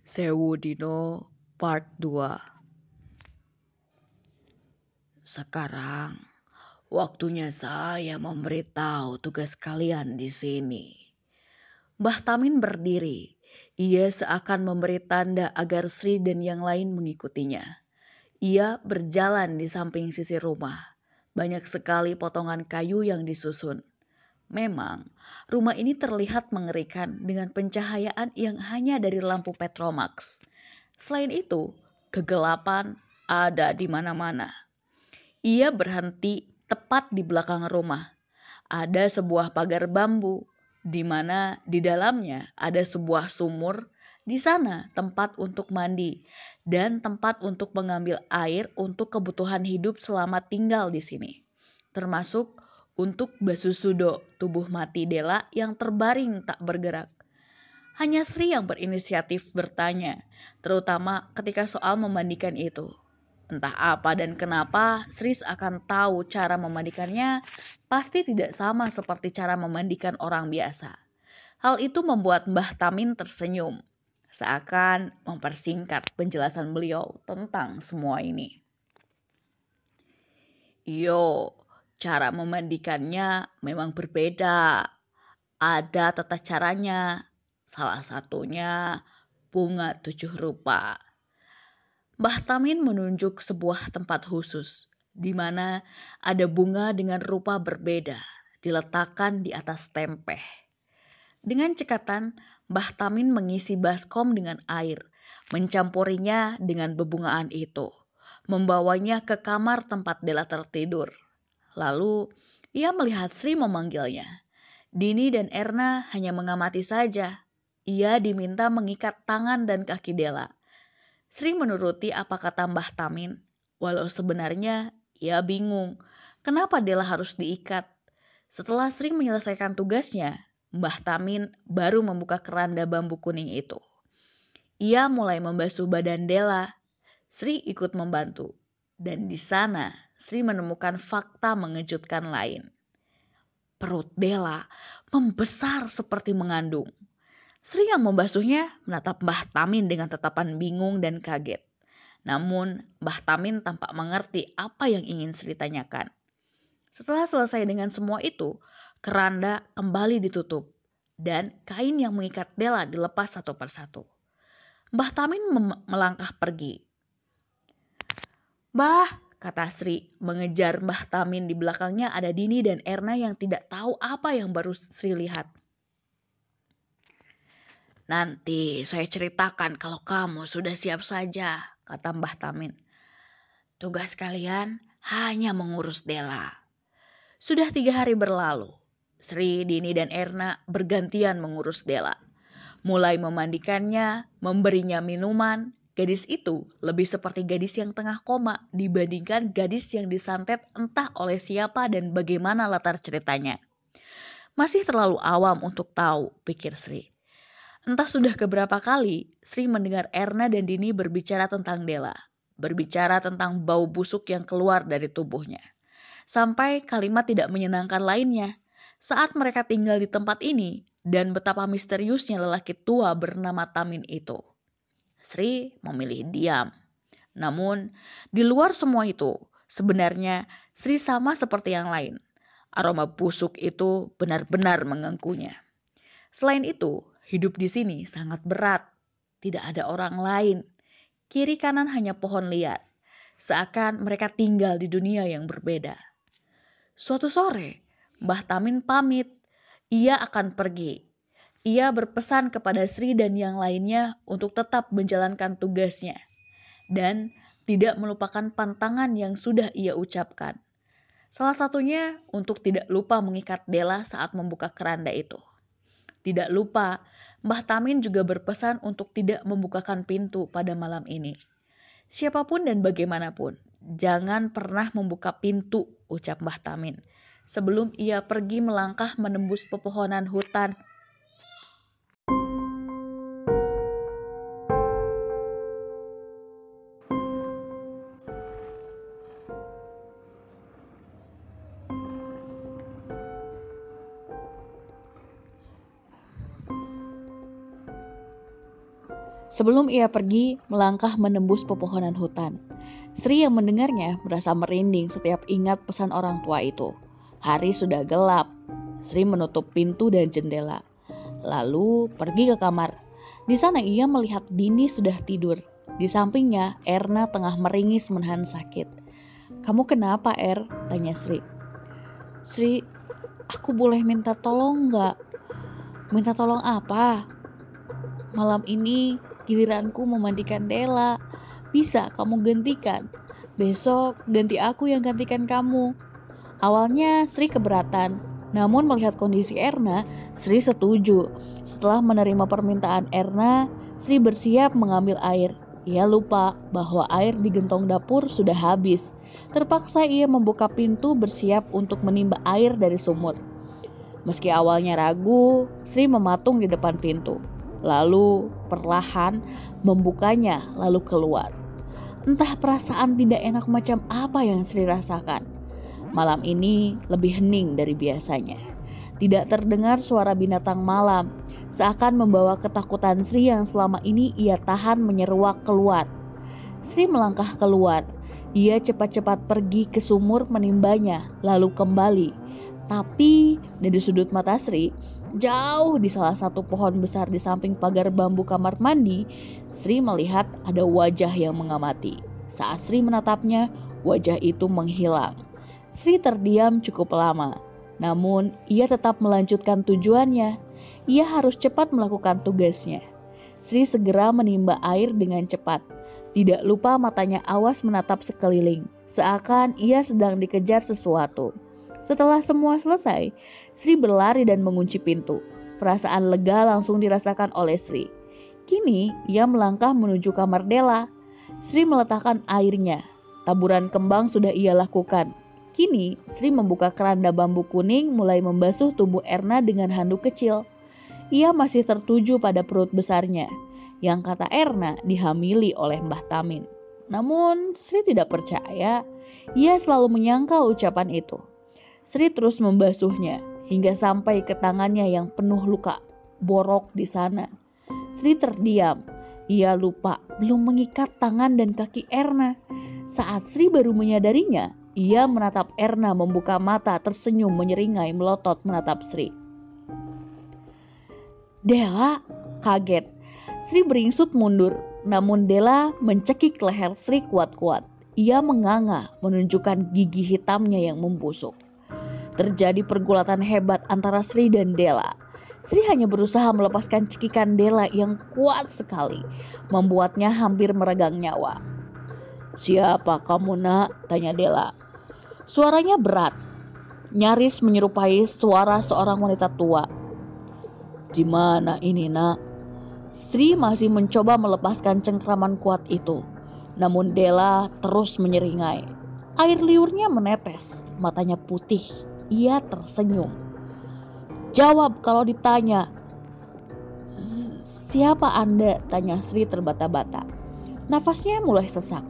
Sewu Dino Part 2 Sekarang waktunya saya memberitahu tugas kalian di sini. Mbah Tamin berdiri. Ia seakan memberi tanda agar Sri dan yang lain mengikutinya. Ia berjalan di samping sisi rumah. Banyak sekali potongan kayu yang disusun. Memang, rumah ini terlihat mengerikan dengan pencahayaan yang hanya dari lampu Petromax. Selain itu, kegelapan ada di mana-mana. Ia berhenti tepat di belakang rumah. Ada sebuah pagar bambu, di mana di dalamnya ada sebuah sumur, di sana tempat untuk mandi, dan tempat untuk mengambil air untuk kebutuhan hidup selama tinggal di sini. Termasuk untuk Basusudo, tubuh mati Dela yang terbaring tak bergerak. Hanya Sri yang berinisiatif bertanya, terutama ketika soal memandikan itu. Entah apa dan kenapa, Sri akan tahu cara memandikannya pasti tidak sama seperti cara memandikan orang biasa. Hal itu membuat Mbah Tamin tersenyum, seakan mempersingkat penjelasan beliau tentang semua ini. Yo, Cara memandikannya memang berbeda. Ada tata caranya. Salah satunya bunga tujuh rupa. Mbah Tamin menunjuk sebuah tempat khusus di mana ada bunga dengan rupa berbeda diletakkan di atas tempeh. Dengan cekatan, Mbah Tamin mengisi baskom dengan air, mencampurinya dengan bebungaan itu, membawanya ke kamar tempat Dela tertidur. Lalu ia melihat Sri memanggilnya. Dini dan Erna hanya mengamati saja. Ia diminta mengikat tangan dan kaki Dela. Sri menuruti apa kata Mbah Tamin, walau sebenarnya ia bingung kenapa Dela harus diikat. Setelah Sri menyelesaikan tugasnya, Mbah Tamin baru membuka keranda bambu kuning itu. Ia mulai membasuh badan Dela. Sri ikut membantu. Dan di sana Sri menemukan fakta mengejutkan lain. Perut Dela membesar seperti mengandung. Sri yang membasuhnya menatap Mbah Tamin dengan tatapan bingung dan kaget. Namun Mbah Tamin tampak mengerti apa yang ingin Sri tanyakan. Setelah selesai dengan semua itu, keranda kembali ditutup dan kain yang mengikat Dela dilepas satu persatu. Mbah Tamin melangkah pergi. Bah, kata Sri mengejar Mbah Tamin di belakangnya ada Dini dan Erna yang tidak tahu apa yang baru Sri lihat. Nanti saya ceritakan kalau kamu sudah siap saja, kata Mbah Tamin. Tugas kalian hanya mengurus Dela. Sudah tiga hari berlalu. Sri, Dini, dan Erna bergantian mengurus Dela. Mulai memandikannya, memberinya minuman, Gadis itu lebih seperti gadis yang tengah koma dibandingkan gadis yang disantet entah oleh siapa dan bagaimana latar ceritanya. Masih terlalu awam untuk tahu, pikir Sri. Entah sudah keberapa kali Sri mendengar Erna dan Dini berbicara tentang Dela, berbicara tentang bau busuk yang keluar dari tubuhnya. Sampai kalimat tidak menyenangkan lainnya saat mereka tinggal di tempat ini dan betapa misteriusnya lelaki tua bernama Tamin itu. Sri memilih diam. Namun, di luar semua itu, sebenarnya Sri sama seperti yang lain. Aroma busuk itu benar-benar mengganggunya. Selain itu, hidup di sini sangat berat. Tidak ada orang lain. Kiri kanan hanya pohon liar. Seakan mereka tinggal di dunia yang berbeda. Suatu sore, Mbah Tamin pamit. Ia akan pergi ia berpesan kepada Sri dan yang lainnya untuk tetap menjalankan tugasnya dan tidak melupakan pantangan yang sudah ia ucapkan. Salah satunya untuk tidak lupa mengikat Dela saat membuka keranda itu. Tidak lupa, Mbah Tamin juga berpesan untuk tidak membukakan pintu pada malam ini. Siapa pun dan bagaimanapun, jangan pernah membuka pintu, ucap Mbah Tamin. Sebelum ia pergi melangkah menembus pepohonan hutan Sebelum ia pergi, melangkah menembus pepohonan hutan. Sri yang mendengarnya merasa merinding setiap ingat pesan orang tua itu. Hari sudah gelap. Sri menutup pintu dan jendela. Lalu pergi ke kamar. Di sana ia melihat Dini sudah tidur. Di sampingnya, Erna tengah meringis menahan sakit. Kamu kenapa, Er? Tanya Sri. Sri, aku boleh minta tolong nggak? Minta tolong apa? Malam ini giliranku memandikan Dela. Bisa kamu gantikan. Besok ganti aku yang gantikan kamu. Awalnya Sri keberatan, namun melihat kondisi Erna, Sri setuju. Setelah menerima permintaan Erna, Sri bersiap mengambil air. Ia lupa bahwa air di gentong dapur sudah habis. Terpaksa ia membuka pintu bersiap untuk menimba air dari sumur. Meski awalnya ragu, Sri mematung di depan pintu. Lalu perlahan membukanya lalu keluar. Entah perasaan tidak enak macam apa yang Sri rasakan. Malam ini lebih hening dari biasanya. Tidak terdengar suara binatang malam, seakan membawa ketakutan Sri yang selama ini ia tahan menyeruak keluar. Sri melangkah keluar. Ia cepat-cepat pergi ke sumur menimbanya, lalu kembali. Tapi dari sudut mata Sri, Jauh di salah satu pohon besar di samping pagar bambu kamar mandi, Sri melihat ada wajah yang mengamati. Saat Sri menatapnya, wajah itu menghilang. Sri terdiam cukup lama, namun ia tetap melanjutkan tujuannya. Ia harus cepat melakukan tugasnya. Sri segera menimba air dengan cepat. Tidak lupa matanya awas menatap sekeliling, seakan ia sedang dikejar sesuatu. Setelah semua selesai, Sri berlari dan mengunci pintu. Perasaan lega langsung dirasakan oleh Sri. Kini ia melangkah menuju kamar Dela. Sri meletakkan airnya. Taburan kembang sudah ia lakukan. Kini Sri membuka keranda bambu kuning mulai membasuh tubuh Erna dengan handuk kecil. Ia masih tertuju pada perut besarnya yang kata Erna dihamili oleh Mbah Tamin. Namun Sri tidak percaya. Ia selalu menyangkal ucapan itu. Sri terus membasuhnya hingga sampai ke tangannya yang penuh luka borok di sana. Sri terdiam. Ia lupa belum mengikat tangan dan kaki Erna. Saat Sri baru menyadarinya, ia menatap Erna membuka mata tersenyum menyeringai melotot menatap Sri. Dela kaget. Sri beringsut mundur, namun Dela mencekik leher Sri kuat-kuat. Ia menganga menunjukkan gigi hitamnya yang membusuk. Terjadi pergulatan hebat antara Sri dan Dela. Sri hanya berusaha melepaskan cekikan Dela yang kuat sekali, membuatnya hampir meregang nyawa. Siapa kamu nak? Tanya Dela. Suaranya berat, nyaris menyerupai suara seorang wanita tua. Di mana ini nak? Sri masih mencoba melepaskan cengkraman kuat itu. Namun Dela terus menyeringai. Air liurnya menetes, matanya putih ia tersenyum. Jawab kalau ditanya. Siapa Anda? Tanya Sri terbata-bata. Nafasnya mulai sesak.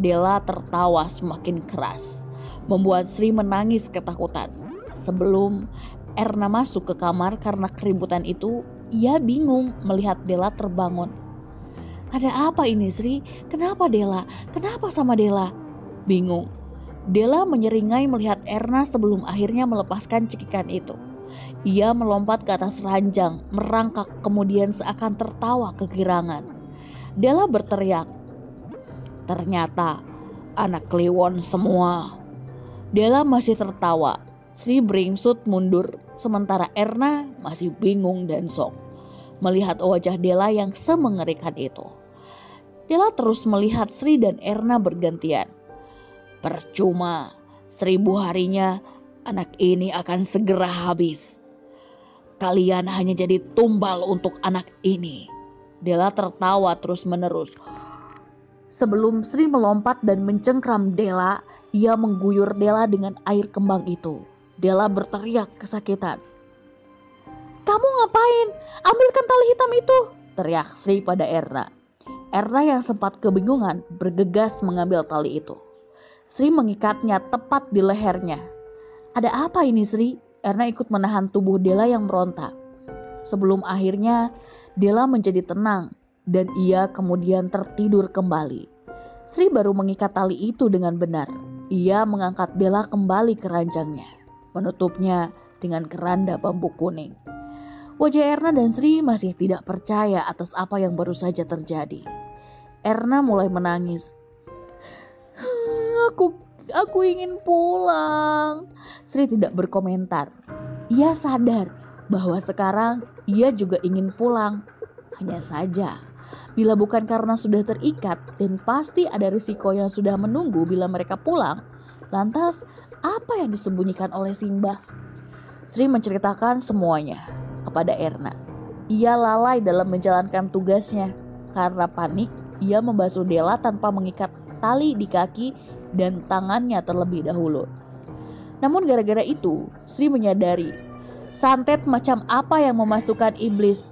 Dela tertawa semakin keras. Membuat Sri menangis ketakutan. Sebelum Erna masuk ke kamar karena keributan itu, ia bingung melihat Dela terbangun. Ada apa ini Sri? Kenapa Dela? Kenapa sama Dela? Bingung. Della menyeringai melihat Erna sebelum akhirnya melepaskan cekikan itu. Ia melompat ke atas ranjang, merangkak kemudian seakan tertawa kegirangan. Della berteriak. Ternyata anak kliwon semua. Della masih tertawa. Sri beringsut mundur, sementara Erna masih bingung dan sok. Melihat wajah Della yang semengerikan itu. Della terus melihat Sri dan Erna bergantian. Percuma, seribu harinya anak ini akan segera habis. Kalian hanya jadi tumbal untuk anak ini. Dela tertawa terus-menerus. Sebelum Sri melompat dan mencengkram Dela, ia mengguyur Dela dengan air kembang itu. Dela berteriak kesakitan. Kamu ngapain? Ambilkan tali hitam itu! Teriak Sri pada Erna. Erna yang sempat kebingungan bergegas mengambil tali itu. Sri mengikatnya tepat di lehernya. Ada apa ini Sri? Erna ikut menahan tubuh Dela yang meronta. Sebelum akhirnya Dela menjadi tenang, dan ia kemudian tertidur kembali. Sri baru mengikat tali itu dengan benar. Ia mengangkat Dela kembali ke ranjangnya, menutupnya dengan keranda bambu kuning. Wajah Erna dan Sri masih tidak percaya atas apa yang baru saja terjadi. Erna mulai menangis. Aku aku ingin pulang. Sri tidak berkomentar. Ia sadar bahwa sekarang ia juga ingin pulang. Hanya saja, bila bukan karena sudah terikat dan pasti ada risiko yang sudah menunggu bila mereka pulang, lantas apa yang disembunyikan oleh Simba? Sri menceritakan semuanya kepada Erna. Ia lalai dalam menjalankan tugasnya. Karena panik, ia membasuh Dela tanpa mengikat tali di kaki dan tangannya terlebih dahulu. Namun gara-gara itu, Sri menyadari santet macam apa yang memasukkan iblis